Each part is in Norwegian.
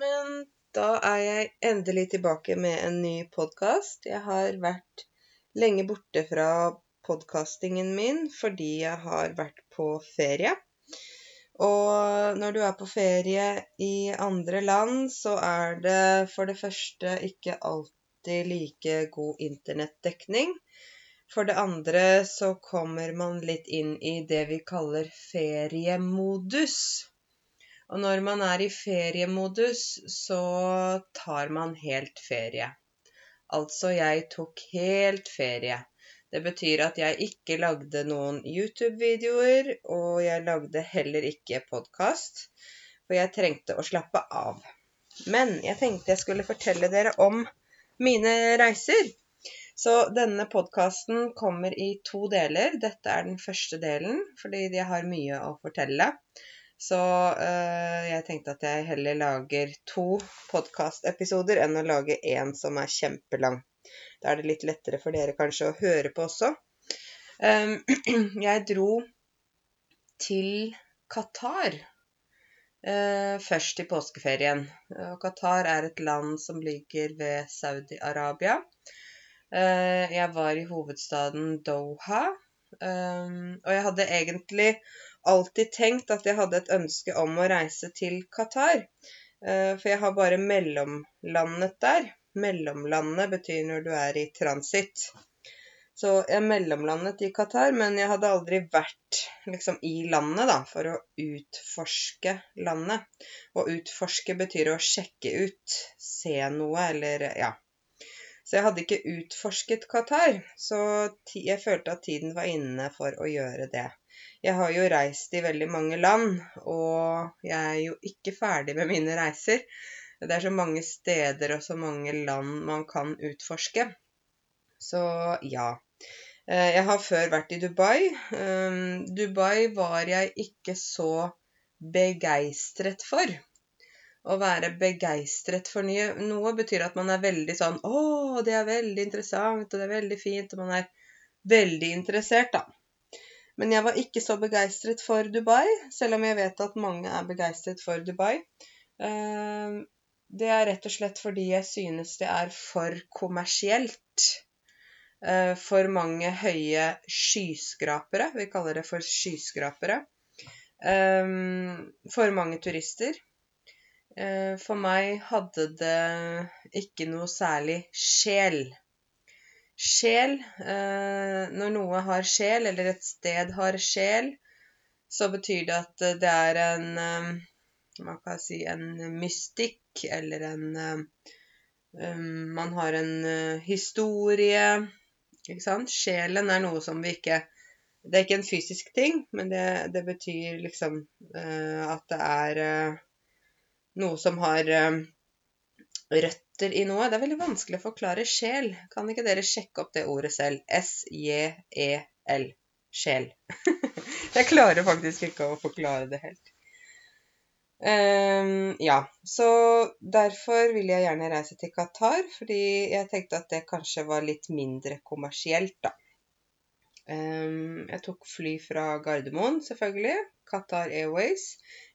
Men da er jeg endelig tilbake med en ny podkast. Jeg har vært lenge borte fra podkastingen min fordi jeg har vært på ferie. Og når du er på ferie i andre land, så er det for det første ikke alltid like god internettdekning. For det andre så kommer man litt inn i det vi kaller feriemodus. Og når man er i feriemodus, så tar man helt ferie. Altså, jeg tok helt ferie. Det betyr at jeg ikke lagde noen YouTube-videoer, og jeg lagde heller ikke podkast, for jeg trengte å slappe av. Men jeg tenkte jeg skulle fortelle dere om mine reiser. Så denne podkasten kommer i to deler. Dette er den første delen, fordi jeg har mye å fortelle. Så øh, jeg tenkte at jeg heller lager to podkastepisoder enn å lage én som er kjempelang. Da er det litt lettere for dere kanskje å høre på også. Um, jeg dro til Qatar uh, først i påskeferien. Og Qatar er et land som ligger ved Saudi-Arabia. Uh, jeg var i hovedstaden Doha. Um, og jeg hadde egentlig alltid tenkt at jeg hadde et ønske om å reise til Qatar. Eh, for jeg har bare mellomlandet der. Mellomlandet betyr når du er i transitt. Så jeg mellomlandet i Qatar, men jeg hadde aldri vært liksom i landet da, for å utforske landet. Og utforske betyr å sjekke ut, se noe eller ja. Så jeg hadde ikke utforsket Qatar, så jeg følte at tiden var inne for å gjøre det. Jeg har jo reist i veldig mange land, og jeg er jo ikke ferdig med mine reiser. Det er så mange steder og så mange land man kan utforske. Så ja. Eh, jeg har før vært i Dubai. Um, Dubai var jeg ikke så begeistret for. Å være begeistret for nye, noe betyr at man er veldig sånn Å, det er veldig interessant, og det er veldig fint, og man er veldig interessert, da. Men jeg var ikke så begeistret for Dubai, selv om jeg vet at mange er begeistret for Dubai. Eh, det er rett og slett fordi jeg synes det er for kommersielt. Eh, for mange høye skyskrapere. Vi kaller det for skyskrapere. Eh, for mange turister. For meg hadde det ikke noe særlig sjel sjel. Eh, når noe har sjel, eller et sted har sjel, så betyr det at det er en eh, Man kan si en mystikk, eller en eh, Man har en historie. Ikke sant? Sjelen er noe som vi ikke Det er ikke en fysisk ting, men det, det betyr liksom at det er noe som har røtter i noe. Det er veldig vanskelig å forklare sjel. Kan ikke dere sjekke opp det ordet selv? S-j-e-l. Sjel. jeg klarer faktisk ikke å forklare det helt. Um, ja, så derfor vil jeg gjerne reise til Qatar, fordi jeg tenkte at det kanskje var litt mindre kommersielt, da. Um, jeg tok fly fra Gardermoen, selvfølgelig. Qatar Airways.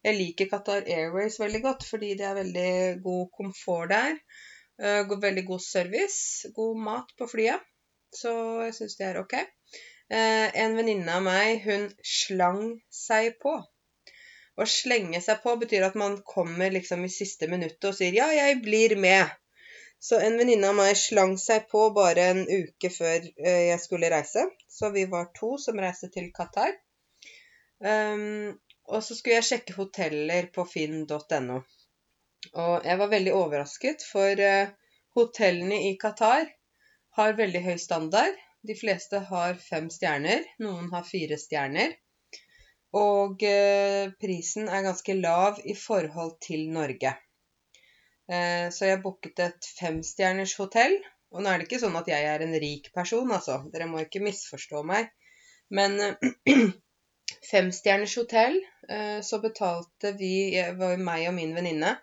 Jeg liker Qatar Airways veldig godt fordi det er veldig god komfort der. Uh, veldig god service, god mat på flyet. Så jeg syns det er ok. Uh, en venninne av meg, hun slang seg på. Å slenge seg på betyr at man kommer liksom i siste minuttet og sier 'ja, jeg blir med'. Så en venninne av meg slang seg på bare en uke før uh, jeg skulle reise. Så vi var to som reiste til Qatar. Um, og så skulle jeg sjekke hoteller på finn.no. Og jeg var veldig overrasket, for uh, hotellene i Qatar har veldig høy standard. De fleste har fem stjerner, noen har fire stjerner. Og uh, prisen er ganske lav i forhold til Norge. Uh, så jeg booket et femstjerners hotell. Og nå er det ikke sånn at jeg er en rik person, altså. Dere må ikke misforstå meg. Men femstjerners hotell, eh, så betalte vi var jo meg og min venninne.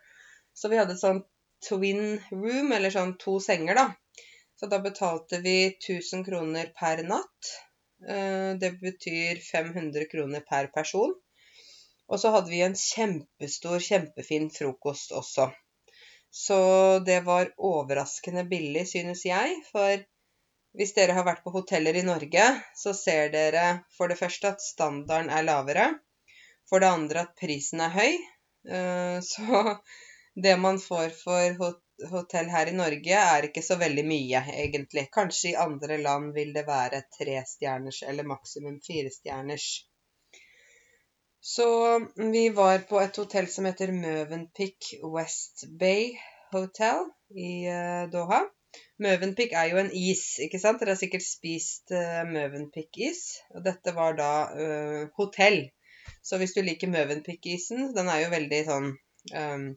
Så vi hadde sånn twin room, eller sånn to senger, da. Så da betalte vi 1000 kroner per natt. Eh, det betyr 500 kroner per person. Og så hadde vi en kjempestor, kjempefin frokost også. Så det var overraskende billig, synes jeg. For hvis dere har vært på hoteller i Norge, så ser dere for det første at standarden er lavere. For det andre at prisen er høy. Eh, så det man får for hotell her i Norge, er ikke så veldig mye, egentlig. Kanskje i andre land vil det være trestjerners eller maksimum firestjerners. Så vi var på et hotell som heter Møvenpick West Bay Hotel i eh, Doha. Møvenpick er jo en is, ikke sant? Dere har sikkert spist uh, Møvenpick-is. Og dette var da uh, hotell. Så hvis du liker Møvenpick-isen, den er jo veldig sånn um,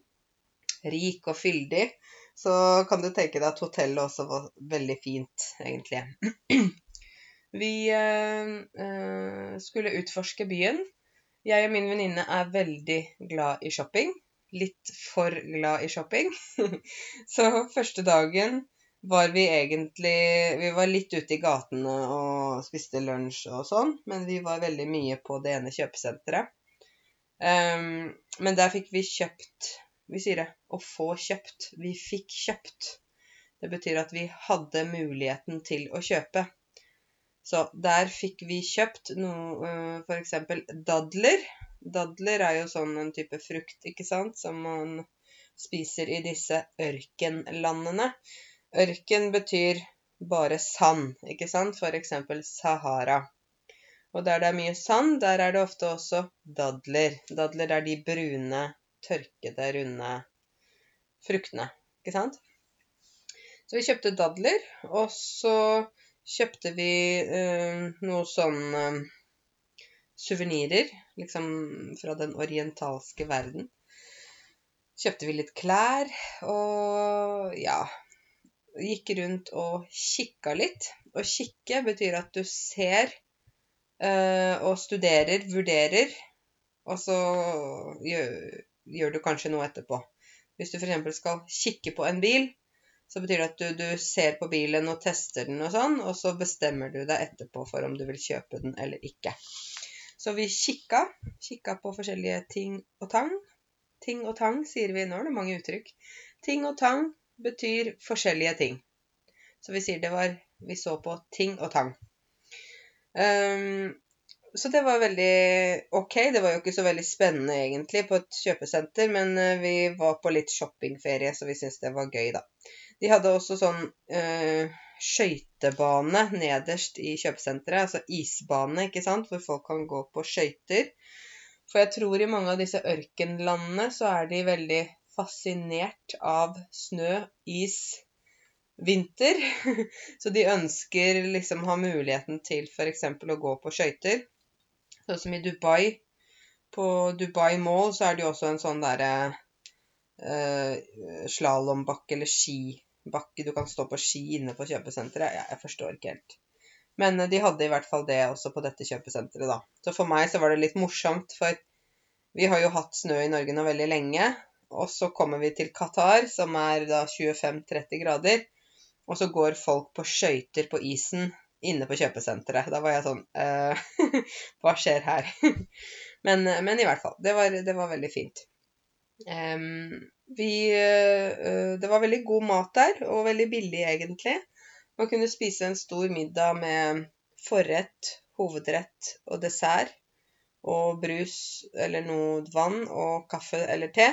rik og fyldig, så kan du tenke deg at hotellet også var veldig fint, egentlig. Vi eh, skulle utforske byen. Jeg og min venninne er veldig glad i shopping. Litt for glad i shopping. så første dagen var vi egentlig Vi var litt ute i gatene og spiste lunsj og sånn, men vi var veldig mye på det ene kjøpesenteret. Um, men der fikk vi kjøpt vi sier det å få kjøpt. Vi fikk kjøpt. Det betyr at vi hadde muligheten til å kjøpe. Så der fikk vi kjøpt noe eh, F.eks. dadler. Dadler er jo sånn en type frukt, ikke sant, som man spiser i disse ørkenlandene. Ørken betyr bare sand, ikke sant, f.eks. Sahara. Og der det er mye sand, der er det ofte også dadler. Dadler er de brune tørkede, runde fruktene. Ikke sant? Så vi kjøpte dadler, og så kjøpte vi eh, noe sånn eh, suvenirer, liksom fra den orientalske verden. Kjøpte vi litt klær, og ja Gikk rundt og kikka litt. Å kikke betyr at du ser eh, og studerer, vurderer, og så gjør, gjør du kanskje noe etterpå. Hvis du f.eks. skal kikke på en bil, så betyr det at du, du, ser på bilen og tester den og sånn, og så bestemmer du deg etterpå for om du vil kjøpe den eller ikke. Så vi kikka. Kikka på forskjellige ting og tang. Ting og tang sier vi nå, er det mange uttrykk. Ting og tang betyr forskjellige ting. Så vi sier det var Vi så på ting og tang. Um, så det var veldig ok. Det var jo ikke så veldig spennende egentlig på et kjøpesenter, men eh, vi var på litt shoppingferie, så vi syntes det var gøy, da. De hadde også sånn øh, skøytebane nederst i kjøpesenteret, altså isbane, ikke sant, hvor folk kan gå på skøyter. For jeg tror i mange av disse ørkenlandene så er de veldig fascinert av snø, is, vinter. Så de ønsker liksom ha muligheten til f.eks. å gå på skøyter. Sånn som i Dubai. På Dubai Mall så er det jo også en sånn derre eh, slalåmbakke eller skibakke. Du kan stå på ski inne på kjøpesenteret. Ja, jeg forstår ikke helt. Men eh, de hadde i hvert fall det også på dette kjøpesenteret, da. Så for meg så var det litt morsomt, for vi har jo hatt snø i Norge nå veldig lenge. Og så kommer vi til Qatar, som er da 25-30 grader. Og så går folk på skøyter på isen inne på kjøpesenteret. Da var jeg sånn uh, Hva skjer her? men, men, i hvert fall. Det var, det var veldig fint. Um, vi uh, Det var veldig god mat der, og veldig billig, egentlig. Man kunne spise en stor middag med forrett, hovedrett og dessert. Og brus eller noe vann og kaffe eller te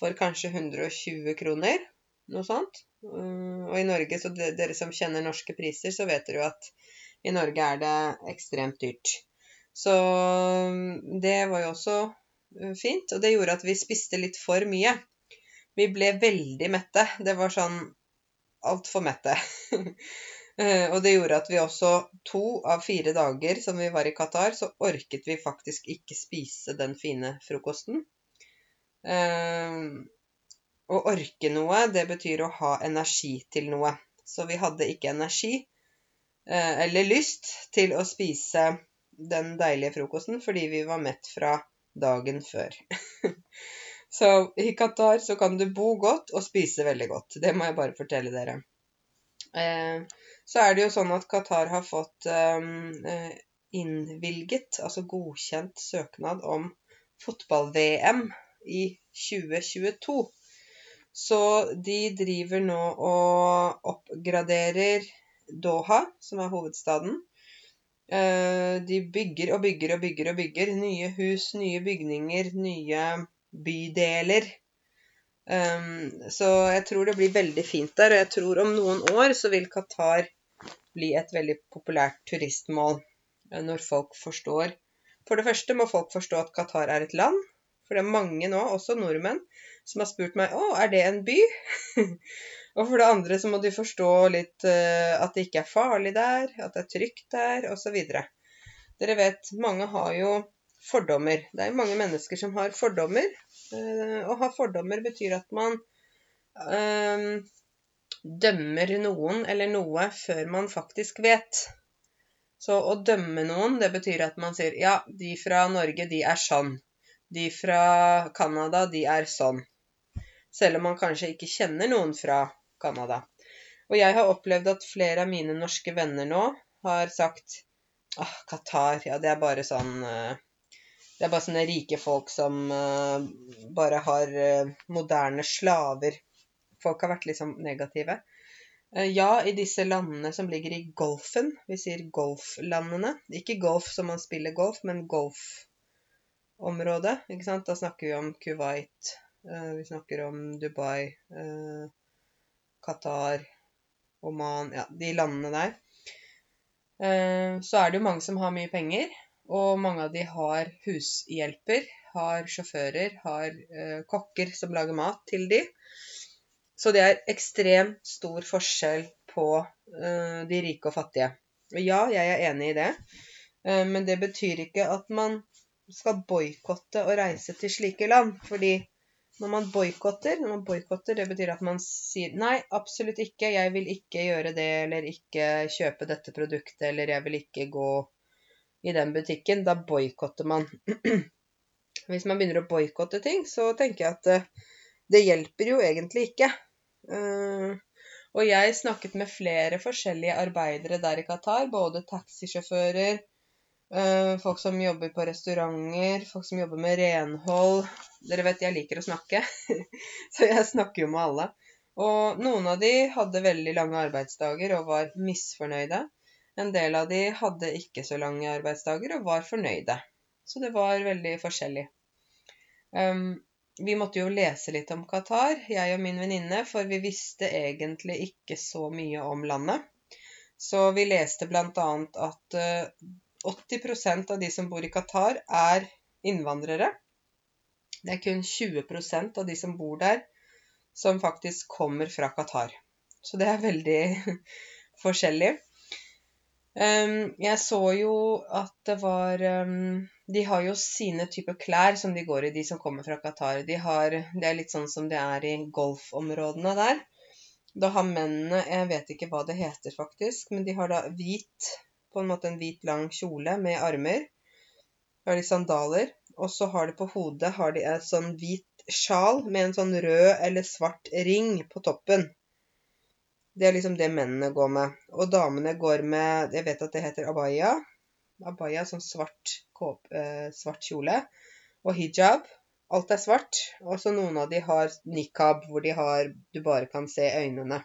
for kanskje 120 kroner. Noe sånt. Mm, og i Norge, så dere som kjenner norske priser, så vet dere jo at i Norge er det ekstremt dyrt. Så mm, det var jo også mm, fint, og det gjorde at vi spiste litt for mye. Vi ble veldig mette. Det var sånn altfor mette. Eh, og det gjorde at vi også to av fire dager som vi var i Qatar, så orket vi faktisk ikke spise den fine frokosten. Eh, å orke noe, det betyr å ha energi til noe. Så vi hadde ikke energi eh, eller lyst til å spise den deilige frokosten fordi vi var mett fra dagen før. så i Qatar så kan du bo godt og spise veldig godt. Det må jeg bare fortelle dere. Eh, så er det jo sånn at Qatar har fått eh, innvilget, altså godkjent søknad om fotball-VM i 2022. Så de driver nå og oppgraderer Doha, som er hovedstaden. Eh, de bygger og bygger og bygger og bygger. Nye hus, nye bygninger, nye bydeler. Um, så jeg tror det blir veldig fint der. Og jeg tror om noen år så vil Qatar bli et veldig populært turistmål. Eh, når folk forstår For det første må folk forstå at Qatar er et land. For det er mange nå, også nordmenn, som har spurt meg å, er det en by? og for det andre så må de forstå litt uh, at det ikke er farlig der, at det er trygt der, osv. Dere vet, mange har jo fordommer. Det er jo mange mennesker som har fordommer. Uh, å ha fordommer betyr at man uh, dømmer noen eller noe før man faktisk vet. Så å dømme noen, det betyr at man sier ja, de fra Norge, de er sånn. De fra Canada, de er sånn. Selv om man kanskje ikke kjenner noen fra Canada. Og jeg har opplevd at flere av mine norske venner nå har sagt ah, Qatar, ja, det er bare sånn uh, Det er bare sånne rike folk som uh, bare har uh, moderne slaver. Folk har vært liksom negative. Eh, ja, i disse landene som ligger i Golfen. Vi sier golflandene. Ikke golf som man spiller golf, men golfområdet. Ikke sant? Da snakker vi om Kuwait, eh, vi snakker om Dubai, eh, Qatar, Oman Ja, de landene der. Så er det jo mange som har mye penger, og mange av de har hushjelper, har sjåfører, har kokker som lager mat til de. Så det er ekstremt stor forskjell på de rike og fattige. Og ja, jeg er enig i det, men det betyr ikke at man skal boikotte å reise til slike land. Fordi når man boikotter, når man boikotter, det betyr at man sier nei, absolutt ikke, jeg vil ikke gjøre det, eller ikke kjøpe dette produktet, eller jeg vil ikke gå i den butikken. Da boikotter man. Hvis man begynner å boikotte ting, så tenker jeg at uh, det hjelper jo egentlig ikke. Uh, og jeg snakket med flere forskjellige arbeidere der i Qatar, både taxisjåfører, folk som jobber på restauranter, folk som jobber med renhold. Dere vet jeg liker å snakke, så jeg snakker jo med alle. Og noen av de hadde veldig lange arbeidsdager og var misfornøyde. En del av de hadde ikke så lange arbeidsdager og var fornøyde. Så det var veldig forskjellig. Um, vi måtte jo lese litt om Qatar, jeg og min venninne, for vi visste egentlig ikke så mye om landet. Så vi leste bl.a. at 80 eh, av de som bor i Qatar, er innvandrere. Det er kun 20% av de som bor der, som faktisk kommer fra Qatar. Så det er veldig forskjellig. Jeg så jo at det var De har jo sine typer klær som de går i, de som kommer fra Qatar. De har, det er litt sånn som det er i golfområdene der. Da har mennene Jeg vet ikke hva det heter, faktisk, men de har da hvit På en måte en hvit, lang kjole med armer. Så har de sandaler. Og så har de på hodet har de et sånn hvit sjal med en sånn rød eller svart ring på toppen. Det er liksom det mennene går med. Og damene går med Jeg vet at det heter abaya. Abaya, sånn svart, kåp, eh, svart kjole. Og hijab. Alt er svart. Og så noen av de har nikab, hvor de har Du bare kan se øynene.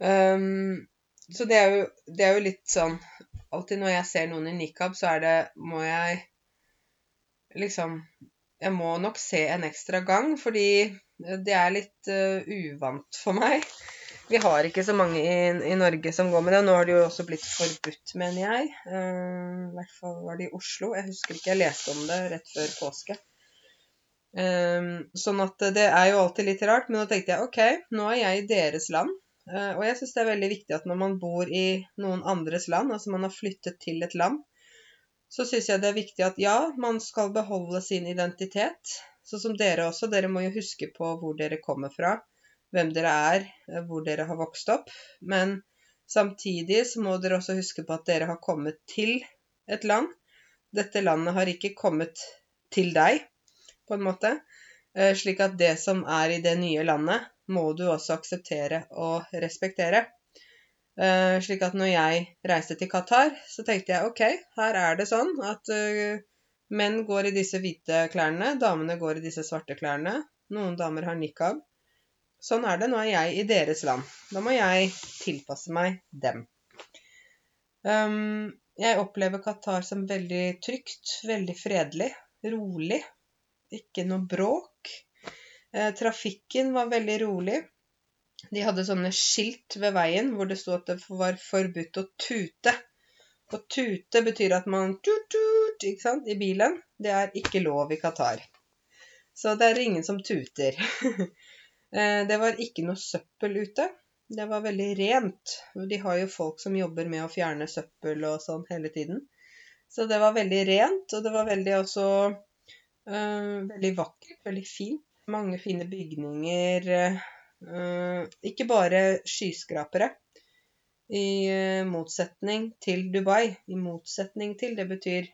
Um, så det er, jo, det er jo litt sånn Alltid når jeg ser noen i nikab, så er det Må jeg liksom Jeg må nok se en ekstra gang, fordi det er litt uh, uvant for meg. Vi har ikke så mange i, i, Norge som går med det. Nå har det jo også blitt forbudt, mener jeg. Uh, I hvert fall var det i Oslo. Jeg husker ikke, jeg leste om det rett før påske. Um, sånn at det er jo alltid litt rart, men da tenkte jeg ok, nå er jeg i deres land. Uh, og jeg syns det er veldig viktig at når man bor i noen andres land, altså man har flyttet til et land, så syns jeg det er viktig at ja, man skal beholde sin identitet. Sånn som dere også. Dere må jo huske på hvor dere kommer fra hvem dere er, eh, hvor dere har vokst opp. Men samtidig så må dere også huske på at dere har kommet til et land. Dette landet har ikke kommet til deg, på en måte. Eh, slik at det som er i det nye landet, må du også akseptere og respektere. Uh, slik at når jeg reiste til Qatar, så tenkte jeg ok, her er det sånn at uh, menn går i disse hvite klærne, damene går i disse svarte klærne. Noen damer har nikab. sånn er det. Nå er jeg i deres land. Da må jeg tilpasse meg dem. Um, jeg opplever Qatar som veldig trygt, veldig fredelig, rolig. Ikke noe bråk. Eh, trafikken var veldig rolig. De hadde sånne skilt ved veien hvor det sto at det var forbudt å tute. Og tute betyr at man tut-tut i bilen. Det er ikke lov i Qatar. Så det er ingen som tuter. Eh, det var ikke noe søppel ute. Det var veldig rent. De har jo folk som jobber med å fjerne søppel og sånn hele tiden. Så det var veldig rent, og det var veldig også øh, veldig vakkert, veldig fint. Mange fine bygninger. Uh, ikke bare skyskrapere. I uh, motsetning til Dubai. I motsetning til, det betyr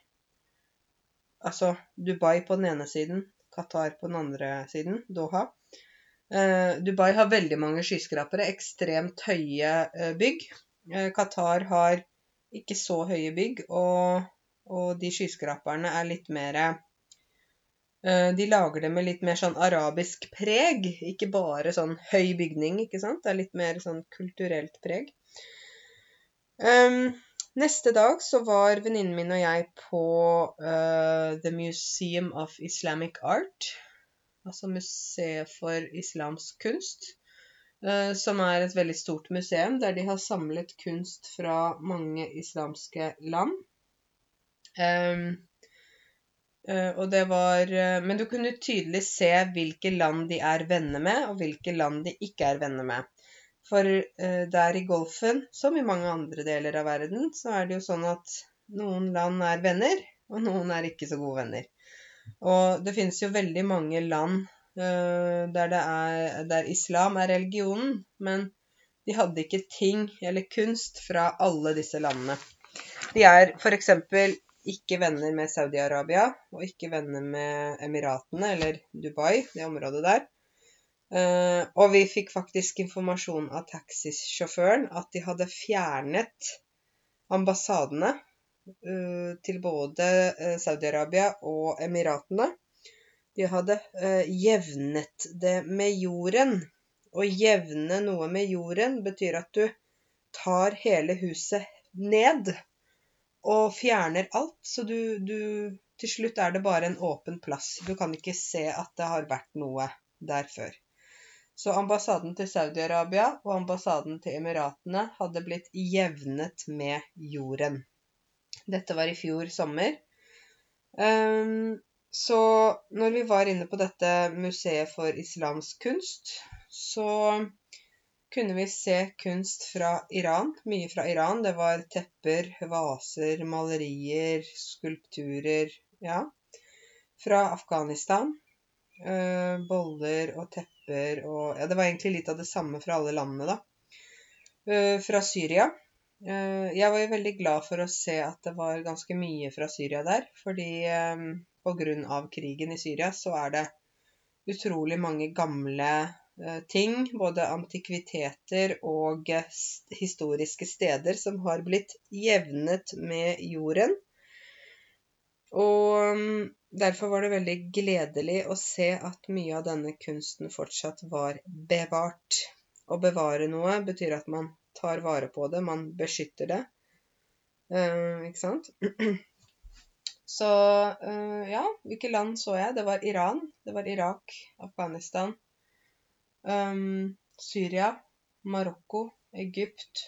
altså Dubai på den ene siden, Qatar på den andre siden, Doha. Eh, Dubai har veldig mange skyskrapere, ekstremt høye eh, bygg. Eh, Qatar har ikke så høye bygg, og, og de skyskraperne er litt mer De lager det med litt mer sånn arabisk preg, ikke bare sånn høy bygning, ikke sant. Det er litt mer sånn kulturelt preg. Um, Neste dag så var venninnen min og jeg på uh, The Museum of Islamic Art. Altså Museet for islamsk kunst. Uh, som er et veldig stort museum der de har samlet kunst fra mange islamske land. Um, og det var Men du kunne tydelig se hvilke land de er venner med, og hvilke land de ikke er venner med. For eh, der i Golfen, som i mange andre deler av verden, så er det jo sånn at noen land er venner, og noen er ikke så gode venner. Og det finnes jo veldig mange land der, er, der, islam er religionen, men de hadde ikke ting eller kunst fra alle disse landene. De er f.eks. ikke venner med Saudi-Arabia, og ikke venner med Emiratene eller Dubai, det området der. Uh, og vi fikk faktisk informasjon av taxisjåføren at de hadde fjernet ambassadene uh, til både uh, Saudi-Arabia og Emiratene. De hadde jevnet det med jorden. Å jevne noe med jorden betyr at du tar hele huset ned og fjerner alt. Så du, du Til slutt er det bare en åpen plass. Du kan ikke se at det har vært noe der før. Så ambassaden til Saudi-Arabia og ambassaden til Emiratene hadde blitt jevnet med jorden. Dette var i fjor sommer. Um, så når vi var inne på dette museet for islamsk kunst, så kunne vi se kunst fra Iran. Mye fra Iran. Det var tepper, vaser, malerier, skulpturer Ja. Fra Afghanistan. Uh, boller og tepper og Ja, det var egentlig litt av det samme fra alle landene, da. Uh, fra Syria. Uh, jeg var jo veldig glad for å se at det var ganske mye fra Syria der. Fordi på grunn av krigen i Syria så er det utrolig mange gamle ting, både antikviteter og historiske steder, som har blitt jevnet med jorden. Og um, Derfor var det veldig gledelig å se at mye av denne kunsten fortsatt var bevart. Å bevare noe betyr at man tar vare på det, man beskytter det. Uh, ikke sant? Så uh, ja, hvilke land så jeg? Det var Iran, det var Irak, Afghanistan, Syria, Marokko, Egypt,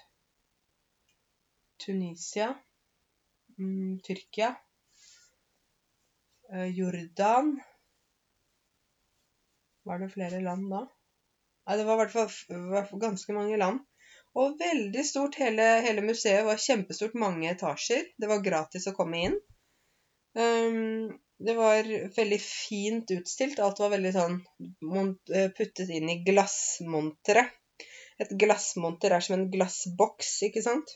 Tunisia, um, Tyrkia Eh, Jordan Var det flere land da? Nei, det var i hvert fall ganske mange land. Og veldig stort. Hele, hele, museet var kjempestort. Mange etasjer. Det var gratis å komme inn. Um, det var veldig fint utstilt. Alt var veldig sånn eh, puttet inn i glassmonteret. Et glassmonter er som en glassboks, ikke sant?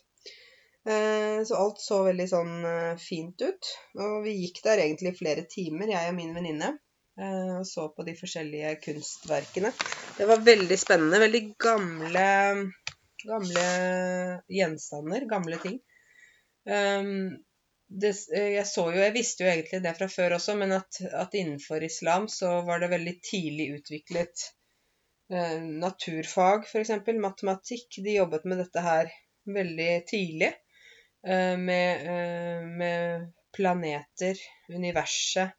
Eh, så alt så veldig sånn eh, fint ut. Og vi gikk der egentlig i flere timer, jeg og min venninne. Og så på de forskjellige kunstverkene. Det var veldig spennende. Veldig gamle, gamle gjenstander. Gamle ting. Det, jeg så jo, jeg visste jo egentlig det fra før også, men at, at, innenfor islam så var det veldig tidlig utviklet eh, naturfag, f.eks. Matematikk. De jobbet med dette her veldig tidlig. Eh, med, eh, med planeter, universet.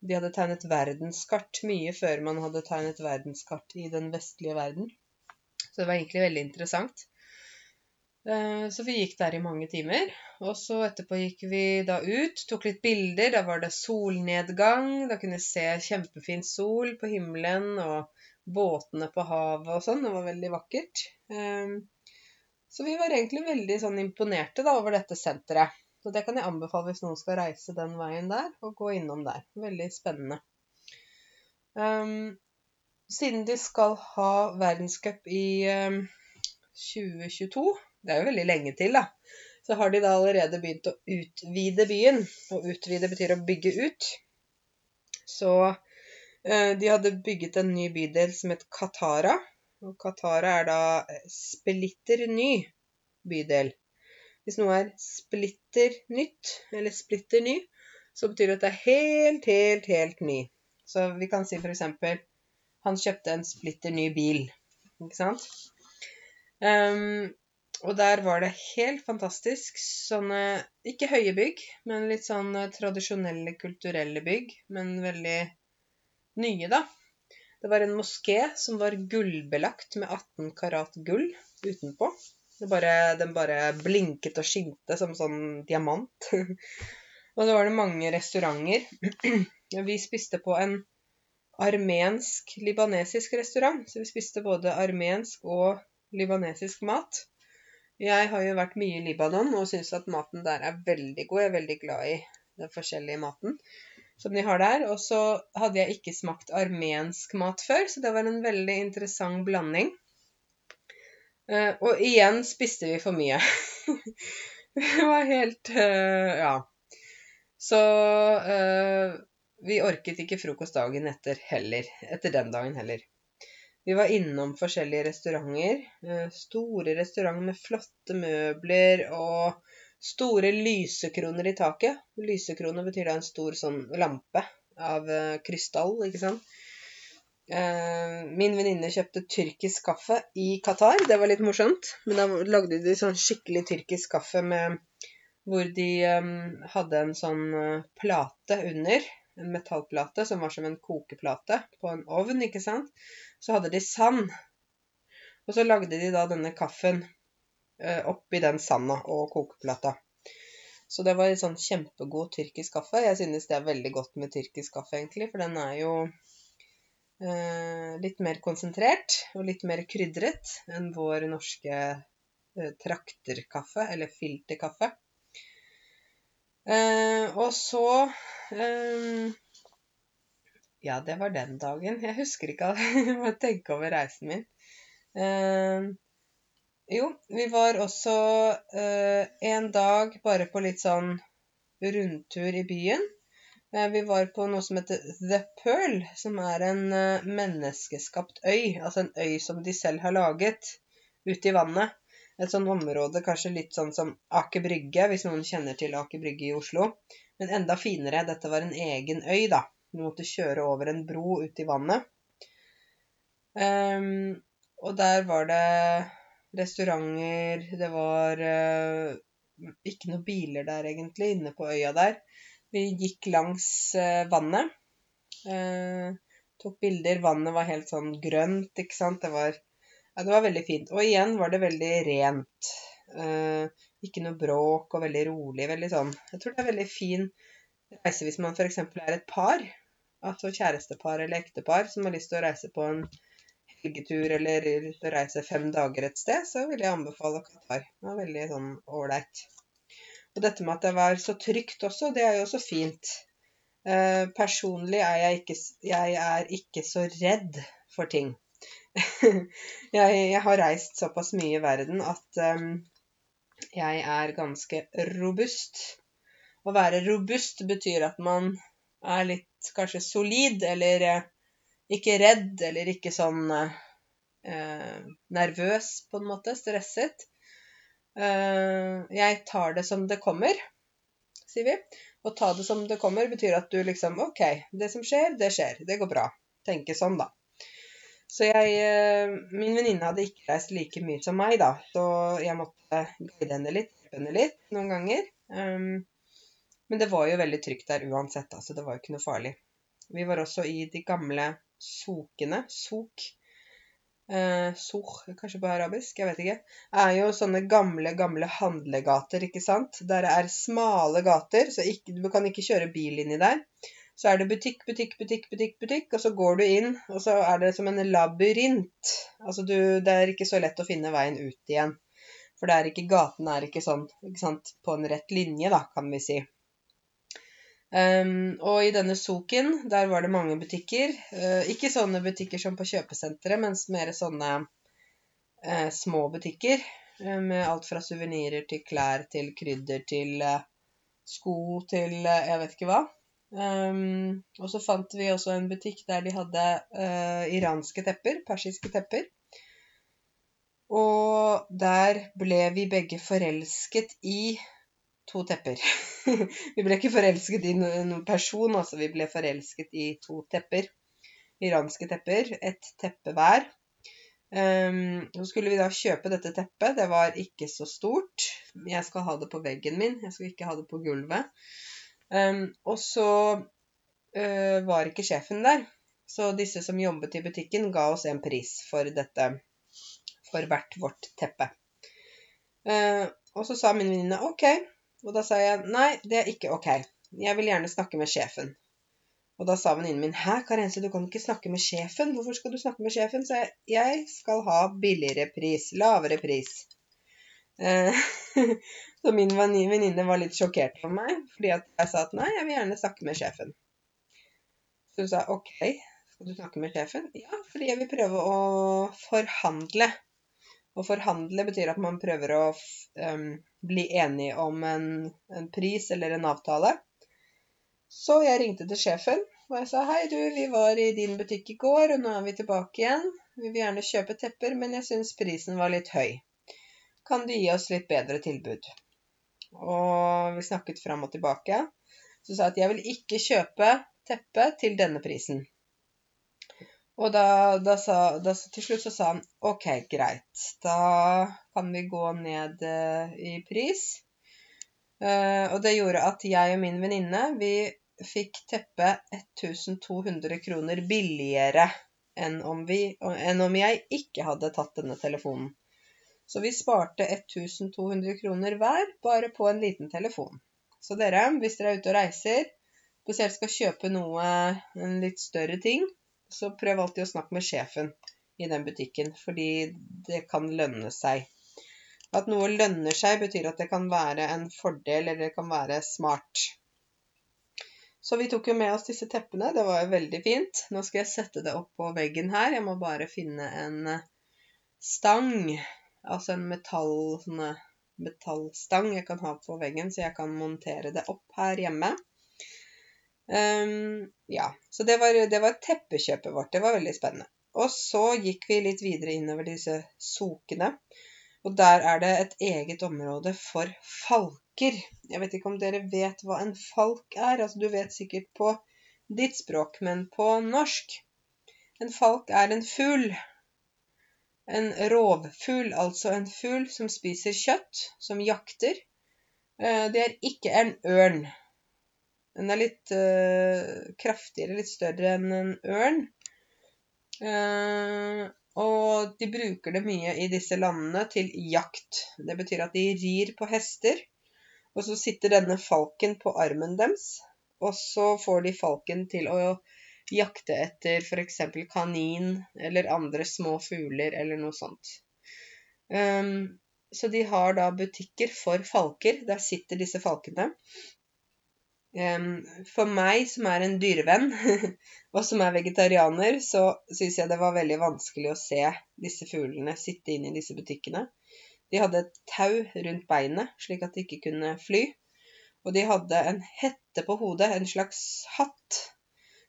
De hadde tegnet verdenskart mye før man hadde tegnet verdenskart i den vestlige verden. Så det var egentlig veldig interessant. Eh, så vi gikk der i mange timer. Og så etterpå gikk vi da ut, tok litt bilder. Da var det solnedgang. Da kunne jeg se kjempefin sol på himmelen og båtene på havet og sånn. Det var veldig vakkert. Eh, så vi var egentlig veldig sånn imponerte da over dette senteret. Så det kan jeg anbefale hvis noen skal reise den veien der, og gå innom der. Veldig spennende. Um, siden de skal ha verdenscup i um, 2022, det er jo veldig lenge til, da, så har de da allerede begynt å utvide byen. Og utvide betyr å bygge ut. Så uh, de hadde bygget en ny bydel som het Katara. Og Katara er da splitter ny bydel. Hvis noe er splitter nytt, eller splitter ny, så betyr det at det er helt, helt, helt ny. Så vi kan si f.eks. han kjøpte en splitter ny bil. Ikke sant? Um, og der var det helt fantastisk. Sånne ikke høye bygg, men litt sånn tradisjonelle, kulturelle bygg. Men veldig nye, da. Det var en moské som var gullbelagt med 18 karat gull utenpå. Bare, den bare blinket og skinte som sånn diamant. og så var det mange restauranter. vi spiste på en armensk-libanesisk restaurant. Så vi spiste både armensk og libanesisk mat. Jeg har jo vært mye i Libanon og syns at maten der er veldig god. Jeg er veldig glad i den forskjellige maten som de har der. Og så hadde jeg ikke smakt armensk mat før, så det var en veldig interessant blanding. Uh, og igjen spiste vi for mye. det var helt uh, Ja. Så uh, vi orket ikke frokost dagen etter heller. Etter den dagen heller. Vi var innom forskjellige restauranter. store restauranter med flotte møbler og store lysekroner i taket. Lysekroner betyr da en stor sånn lampe av krystall, ikke sant. Eh, min venninne kjøpte tyrkisk kaffe i Qatar. Det var litt morsomt. Men da lagde de sånn skikkelig tyrkisk kaffe med hvor de um, hadde en sånn plate under. En metallplate som var som en kokeplate på en ovn, ikke sant. Så hadde de sand. Og så lagde de da denne kaffen uh, oppi den sanda og kokeplata. Så det var en sånn kjempegod tyrkisk kaffe. Jeg synes det er veldig godt med tyrkisk kaffe, egentlig, for den er jo Eh, litt mer konsentrert og litt mer krydret enn vår norske eh, trakterkaffe, eller filterkaffe. Eh, og så Ja, det var den dagen. Jeg husker ikke Jeg må tenke over reisen min. jo, vi var også en dag bare på litt sånn rundtur i byen. Eh, vi var på noe som heter The Pearl, som er en eh, menneskeskapt øy. Altså en øy som de selv har laget ute i vannet. Et sånt område kanskje litt sånn som Aker Brygge, hvis noen kjenner til Aker Brygge i Oslo. Men enda finere. Dette var en egen øy, da. Du måtte kjøre over en bro ute i vannet. Um, og der var det restauranter, det var uh, ikke noen biler der egentlig, inne på øya der. Vi gikk langs uh, vannet. Uh, tok bilder. Vannet var helt sånn grønt, ikke sant. Det var, ja, det var veldig fint. Og igjen var det veldig rent. Eh, ikke noe bråk og veldig rolig. Veldig sånn Jeg tror det er veldig fin reise hvis man f.eks. er et par. Altså kjærestepar eller ektepar som har lyst til å reise på en helgetur eller reise fem dager et sted, så vil jeg anbefale Qatar. Det var veldig sånn ålreit. Og dette med at det var så trygt også, det er jo også fint. Eh, personlig er jeg ikke, jeg er ikke så redd for ting. jeg, jeg, har reist såpass mye i verden at um, jeg er ganske robust. Å være robust betyr at man er litt kanskje solid, eller uh, ikke redd, eller ikke sånn uh, nervøs, på en måte. Stresset. Eh, jeg tar det som det kommer, sier vi. Å ta det som det kommer betyr at du liksom OK, det som skjer, det skjer. Det går bra. Tenke sånn, da. Så jeg eh, Min venninne hadde ikke reist like mye som meg, da, så jeg måtte guide henne litt, henne litt noen ganger. Um, men det var jo veldig trygt der uansett, altså. Det var jo ikke noe farlig. Vi var også i de gamle sokene. Sok. Eh, soch, kanskje på arabisk, jeg vet ikke. Er jo sånne gamle, gamle handlegater, ikke sant. Der er smale gater, så ikke, du kan ikke kjøre bil inni der. Så er det butikk, butikk, butikk, butikk, butikk, og så går du inn, og så er det som en labyrint. Altså du, det er ikke så lett å finne veien ut igjen. For det er ikke, gaten er ikke sånn ikke sant, på en rett linje, da, kan vi si. Um, og i denne soken, der var det mange butikker. Uh, ikke sånne butikker som på kjøpesenteret, men mer sånne uh, små butikker. Uh, med alt fra suvenirer til klær til krydder til sko til jeg vet ikke hva. Um, og så fant vi også en butikk der de hadde uh, iranske tepper, persiske tepper. Og der ble vi begge forelsket i to tepper. vi ble ikke forelsket i noen person, altså vi ble forelsket i to tepper. Iranske tepper. Ett teppe hver. Um, så skulle vi da kjøpe dette teppet. Det var ikke så stort. Jeg skal ha det på veggen min, jeg skal ikke ha det på gulvet. Um, og så uh, var ikke sjefen der. Så disse som jobbet i butikken, ga oss en pris for dette, for hvert vårt teppe. Uh, og så sa min venninne OK. Og da sa jeg nei, det er ikke OK. Jeg vil gjerne snakke med sjefen. Og da sa venninnen min hæ, Karense, du kan ikke snakke med sjefen. Hvorfor skal du snakke med sjefen? Så jeg jeg skal ha billigere pris, lavere pris. Uh, Så min venninne var litt sjokkert over meg, fordi jeg sa at nei, jeg vil gjerne snakke med sjefen. Så hun sa OK, skal du snakke med sjefen? Ja, fordi jeg vil prøve å forhandle. Å forhandle betyr at man prøver å um, bli enig om en, en, pris eller en avtale. Så jeg ringte til sjefen og jeg sa hei, du, vi var i din butikk i går, og nå er vi tilbake igjen. Vi vil gjerne kjøpe tepper, men jeg syns prisen var litt høy. Kan du gi oss litt bedre tilbud? og vi snakket fram og tilbake. Så sa jeg at jeg vil ikke kjøpe teppe til denne prisen. Og da, da, sa, da, til slutt så sa han OK, greit. Da kan vi gå ned uh, i pris. Eh, og det gjorde at jeg og min venninne vi fikk teppet 1200 kroner billigere enn om, vi, enn om jeg ikke hadde tatt denne telefonen. Så vi sparte 1200 kroner hver bare på en liten telefon. Så dere, hvis dere er ute og reiser, spesielt skal kjøpe noe, en litt større ting, så prøv alltid å snakke med sjefen i den butikken, fordi det kan lønne seg. At noe lønner seg, betyr at det kan være en fordel, eller det kan være smart. Så vi tok jo med oss disse teppene. Det var jo veldig fint. Nå skal jeg sette det opp på veggen her. Jeg må bare finne en stang Altså en metall, sånne metallstang jeg kan ha på veggen, så jeg kan montere det opp her hjemme. Um, ja, så det var, det var teppekjøpet vårt. Det var veldig spennende. Og så gikk vi litt videre innover disse sokene. Og der er det et eget område for falker. Jeg vet ikke om dere vet hva en falk er. Altså, du vet sikkert på ditt språk, men på norsk. En falk er en fugl. En rovfugl, altså en fugl som spiser kjøtt, som jakter. Eh, det er ikke en ørn. Den er litt uh, kraftigere, litt større enn en ørn. Uh, og de bruker det mye i disse landene til jakt. Det betyr at de rir på hester, og så sitter denne falken på armen deres. Og så får de falken til å jakte etter f.eks. kanin eller andre små fugler eller noe sånt. Um, så de har da butikker for falker. Der sitter disse falkene. Um, for meg som er en dyrevenn, og som er vegetarianer, så syns jeg det var veldig vanskelig å se disse fuglene sitte inne i disse butikkene. De hadde et tau rundt beinet, slik at de ikke kunne fly. Og de hadde en hette på hodet, en slags hatt,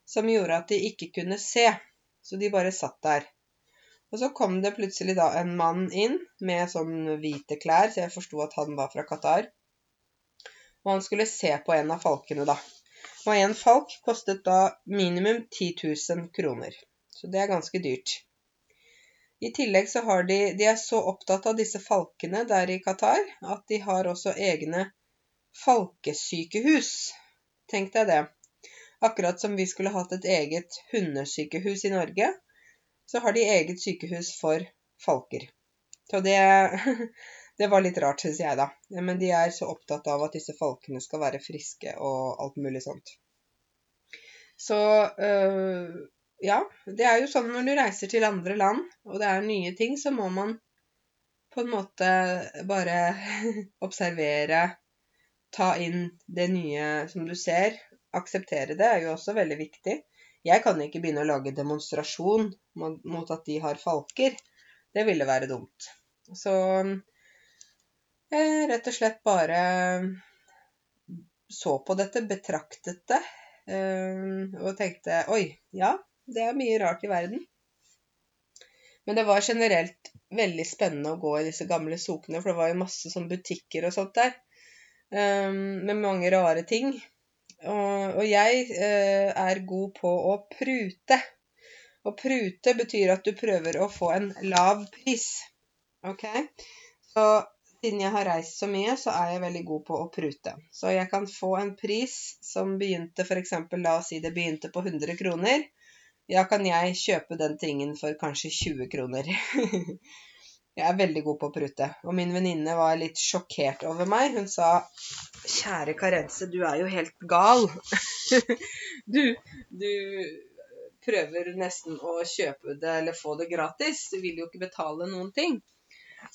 som gjorde at de ikke kunne se. Så de bare satt der. Og så kom det plutselig da en mann inn med sånn hvite klær, så jeg forsto at han var fra Qatar. Og han skulle se på en av falkene, da. Og en falk kostet da minimum 10 000 kroner. Så det er ganske dyrt. I tillegg så har de De er så opptatt av disse falkene der i Qatar at de har også egne falkesykehus. Tenk deg det. Akkurat som vi skulle hatt et eget hundesykehus i Norge, så har de eget sykehus for falker. Så det, det var litt rart, syns jeg, da. Men de er så opptatt av at disse falkene skal være friske og alt mulig sånt. Så øh, ja, det er jo sånn når du reiser til andre land, og det er nye ting, så må man på en måte bare observere, ta inn det nye som du ser. Akseptere det er jo også veldig viktig. Jeg kan ikke begynne å lage demonstrasjon mot at de har falker. Det ville være dumt. Så jeg rett og slett bare så på dette, betraktet det, eh, og tenkte oi, ja, det er mye rart i verden. Men det var generelt veldig spennende å gå i disse gamle sokene, for det var jo masse sånn butikker og sånt der. Um, med mange rare ting. Og, og jeg eh, er god på å prute. Å prute betyr at du prøver å få en lav pris. Ok? Så siden jeg har reist så mye, så er jeg veldig god på å prute. Så jeg kan få en pris som begynte f.eks. La oss si det begynte på 100 kroner ja, kan jeg kjøpe den tingen for kanskje 20 kroner? jeg er veldig god på å prute. Og min venninne var litt sjokkert over meg. Hun sa Kjære Karense, du er jo helt gal. du, du prøver nesten å kjøpe det eller få det gratis. Du vil jo ikke betale noen ting.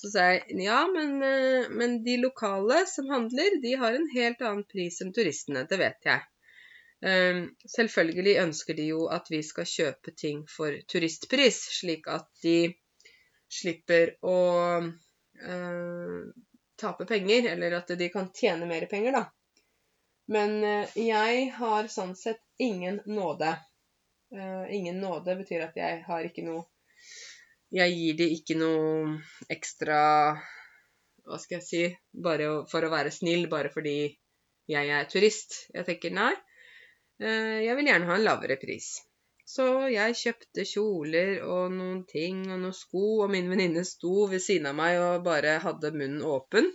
Så sa jeg ja, men, eh, men de lokale som handler, de har en helt annen pris enn turistene. Det vet jeg. Ehm, selvfølgelig ønsker de jo at vi skal kjøpe ting for turistpris, slik at de slipper å eh, tape penger, eller at de kan tjene mer penger, da. Men uh, jeg har sånn sett ingen nåde. Uh, ingen nåde betyr at jeg har ikke noe Jeg gir de ikke noe ekstra Hva skal jeg si Bare for å være snill, bare fordi jeg er turist. Jeg tenker nei. Eh, jeg vil gjerne ha en lavere pris. Så jeg kjøpte kjoler og noen ting og noen sko, og min venninne sto ved siden av meg og bare hadde munnen åpen.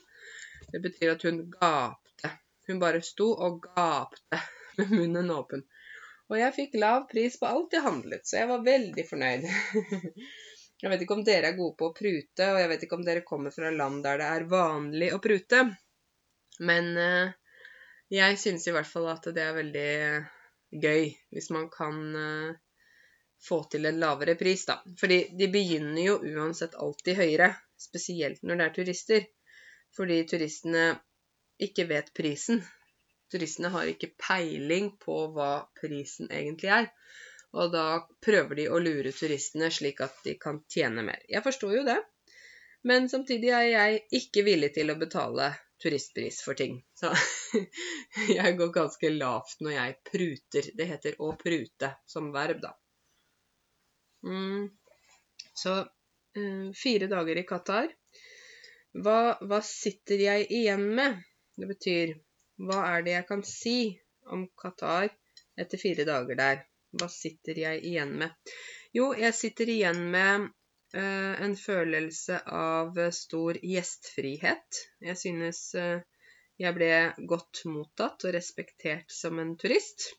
Det betyr at hun gapte. Hun bare sto og gapte med munnen åpen. Og jeg fikk lav pris på alt jeg handlet, så jeg var veldig fornøyd. Jeg vet ikke om dere er gode på å prute, og jeg vet ikke om dere kommer fra land der det er vanlig å prute. Men uh, jeg synes i hvert fall at det er veldig gøy hvis man kan uh, få til en lavere pris, da. Fordi de begynner jo uansett alltid høyere, spesielt når det er turister. Fordi turistene ikke vet prisen. Turistene har ikke peiling på hva prisen egentlig er. Og da prøver de å lure turistene slik at de kan tjene mer. Jeg forstår jo det. Men samtidig er jeg ikke villig til å betale turistpris for ting. Så jeg går ganske lavt når jeg pruter. Det heter å prute som verb, da. Mm. Så uh, fire dager i Qatar. Hva, hva, sitter jeg igjen med? Det betyr hva er det jeg kan si om Qatar etter fire dager der? Hva sitter jeg igjen med? Jo, jeg sitter igjen med Eh, en følelse av stor gjestfrihet. Jeg synes eh, jeg ble godt mottatt og respektert som en turist.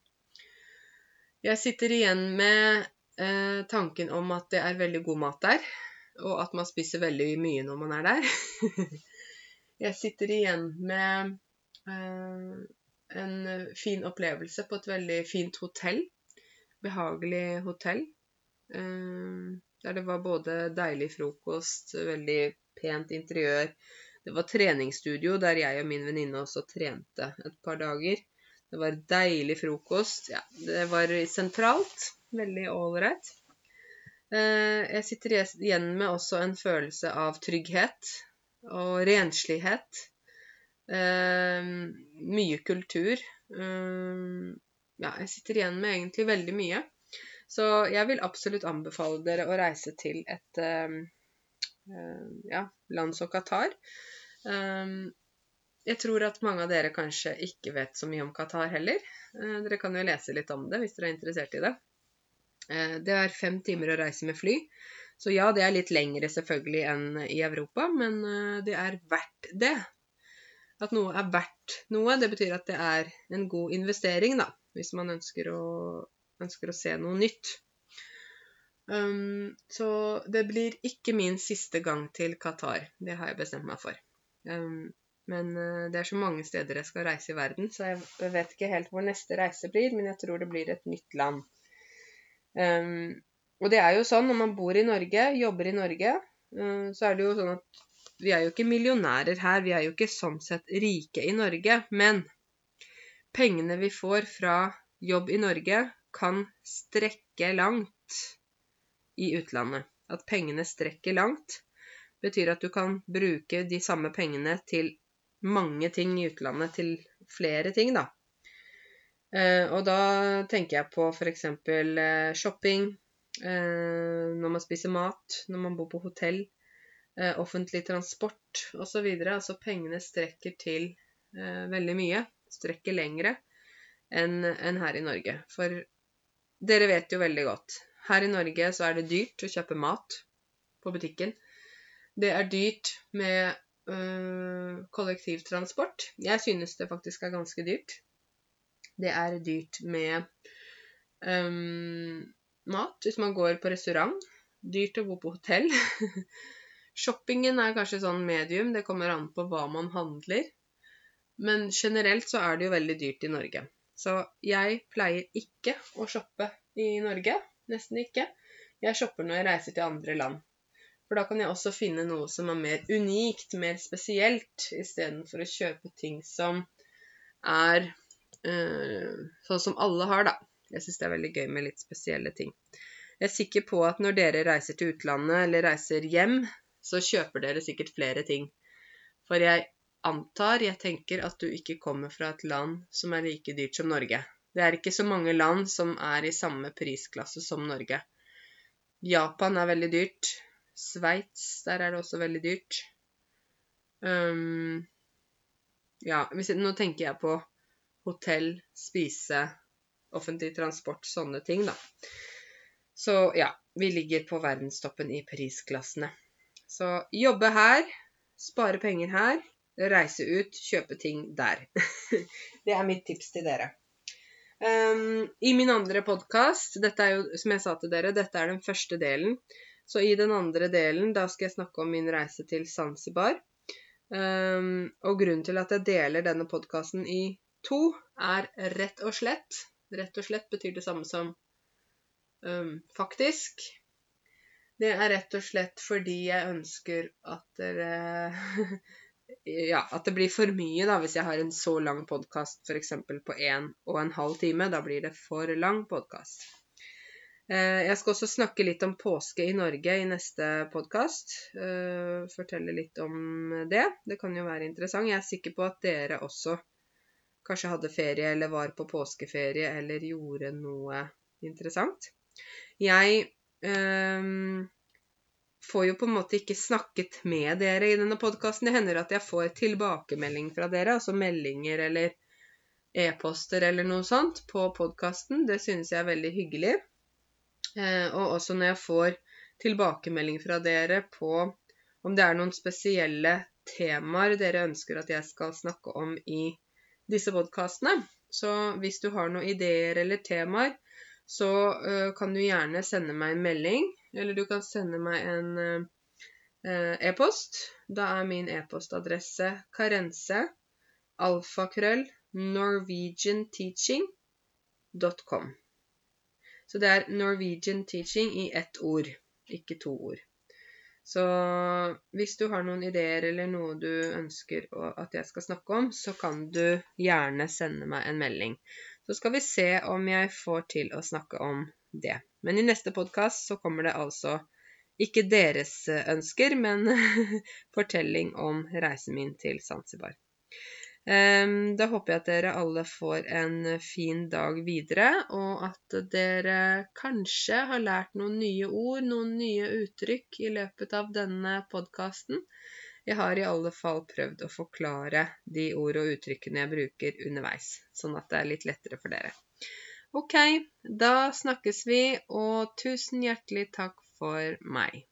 Jeg sitter igjen med eh, tanken om at det er veldig god mat der, og at man spiser veldig mye når man er der. jeg sitter igjen med en fin opplevelse på et veldig fint hotell. Behagelig hotell der det var både deilig frokost, veldig pent interiør. Det var treningsstudio der jeg og min venninne også trente et par dager. Det var deilig frokost. Ja, det var sentralt. Veldig ålreit. Eh, jeg sitter igjen med også en følelse av trygghet og renslighet. Eh, mye kultur. Eh, ja, jeg sitter igjen med egentlig veldig mye. Så jeg vil absolutt anbefale dere å reise til et ja, land som Qatar. Um, jeg tror at mange av dere kanskje ikke vet så mye om Qatar heller. Uh, dere kan jo lese litt om det hvis dere er interessert i det. Uh, det er fem timer å reise med fly. Så ja, det er litt lengre selvfølgelig enn i Europa, men eh, det er verdt det. At noe er verdt noe, det betyr at det er en god investering, da. Hvis man ønsker å, ønsker å se noe nytt. Um, så det blir ikke min siste gang til Qatar. Det har jeg bestemt meg for. Um, men uh, det er så mange steder jeg skal reise i verden, så jeg vet ikke helt hvor neste reise blir, men jeg tror det blir et nytt land. Um, og det er jo sånn når man bor i Norge, jobber i Norge, uh, så er det jo sånn at vi er jo ikke millionærer her, vi er jo ikke sånn sett rike i Norge, men pengene vi får fra jobb i Norge, kan strekke langt i utlandet. At pengene strekker langt, betyr at du kan bruke de samme pengene til mange ting i utlandet, til flere ting, da. Eh, og da tenker jeg på f.eks. Eh, shopping, eh, når man spiser mat, når man bor på hotell, offentlig transport osv. Altså pengene strekker til veldig mye. Strekker lengre enn her i Norge. For dere vet jo veldig godt her i Norge så er det dyrt å kjøpe mat på butikken. Det er dyrt med øh, kollektivtransport. Jeg synes det faktisk er ganske dyrt. Det er dyrt med øh, mat hvis man går på restaurant. Dyrt å bo på hotell. Shoppingen er kanskje sånn medium, det kommer an på hva man handler. Men generelt så er det jo veldig dyrt i Norge. Så jeg pleier ikke å shoppe i Norge nesten ikke. Jeg shopper når jeg reiser til andre land. For da kan jeg også finne noe som er mer unikt, mer spesielt, istedenfor å kjøpe ting som er øh, sånn som alle har, da. Jeg syns det er veldig gøy med litt spesielle ting. Jeg er sikker på at når dere reiser til utlandet eller reiser hjem, så kjøper dere sikkert flere ting. For jeg antar, jeg tenker, at du ikke kommer fra et land som er like dyrt som Norge. Det er ikke så mange land som er i samme prisklasse som Norge. Japan er veldig dyrt. Sveits, der er det også veldig dyrt. Um, ja, nå tenker jeg på hotell, spise, offentlig transport, sånne ting, da. Så ja, vi ligger på verdenstoppen i prisklassene. Så jobbe her, spare penger her, reise ut, kjøpe ting der. det er mitt tips til dere. Um, I min andre podkast, som jeg sa til dere, dette er den første delen. Så i den andre delen, da skal jeg snakke om min reise til Zanzibar. Um, og grunnen til at jeg deler denne podkasten i to, er rett og slett Rett og slett betyr det samme som um, faktisk. Det er rett og slett fordi jeg ønsker at dere ja, at det blir for mye da, hvis jeg har en så lang podkast f.eks. på en og en halv time. Da blir det for lang podkast. Eh, jeg skal også snakke litt om påske i Norge i neste podkast. Eh, fortelle litt om det. Det kan jo være interessant. Jeg er sikker på at dere også kanskje hadde ferie eller var på påskeferie eller gjorde noe interessant. Jeg øh, får jo på en måte ikke snakket med dere i denne podkasten. Det hender at jeg får tilbakemelding fra dere, altså meldinger eller e-poster eller noe sånt på podkasten. Det synes jeg er veldig hyggelig. Eh, og også når jeg får tilbakemelding fra dere på om det er noen spesielle temaer dere ønsker at jeg skal snakke om i disse podkastene. Så hvis du har noen ideer eller temaer, så uh, kan du gjerne sende meg en melding eller du kan sende meg en eh, e-post. Da er min e-postadresse karense alfakrøll norwegianteaching.com. Så det er Norwegian Teaching i ett ord, ikke to ord. Så hvis du har noen ideer eller noe du ønsker at jeg skal snakke om, så kan du gjerne sende meg en melding. Så skal vi se om jeg får til å snakke om det. Men i neste podkast så kommer det altså ikke deres eh, ønsker, men fortelling om reisen min til Zanzibar. Um, da håper jeg at dere alle får en fin dag videre, og at dere kanskje har lært noen nye ord, noen nye uttrykk i løpet av denne podkasten. Jeg har i alle fall prøvd å forklare de ord og uttrykkene jeg bruker underveis, sånn at det er litt lettere for dere. Ok, da snakkes vi, og tusen hjertelig takk for meg.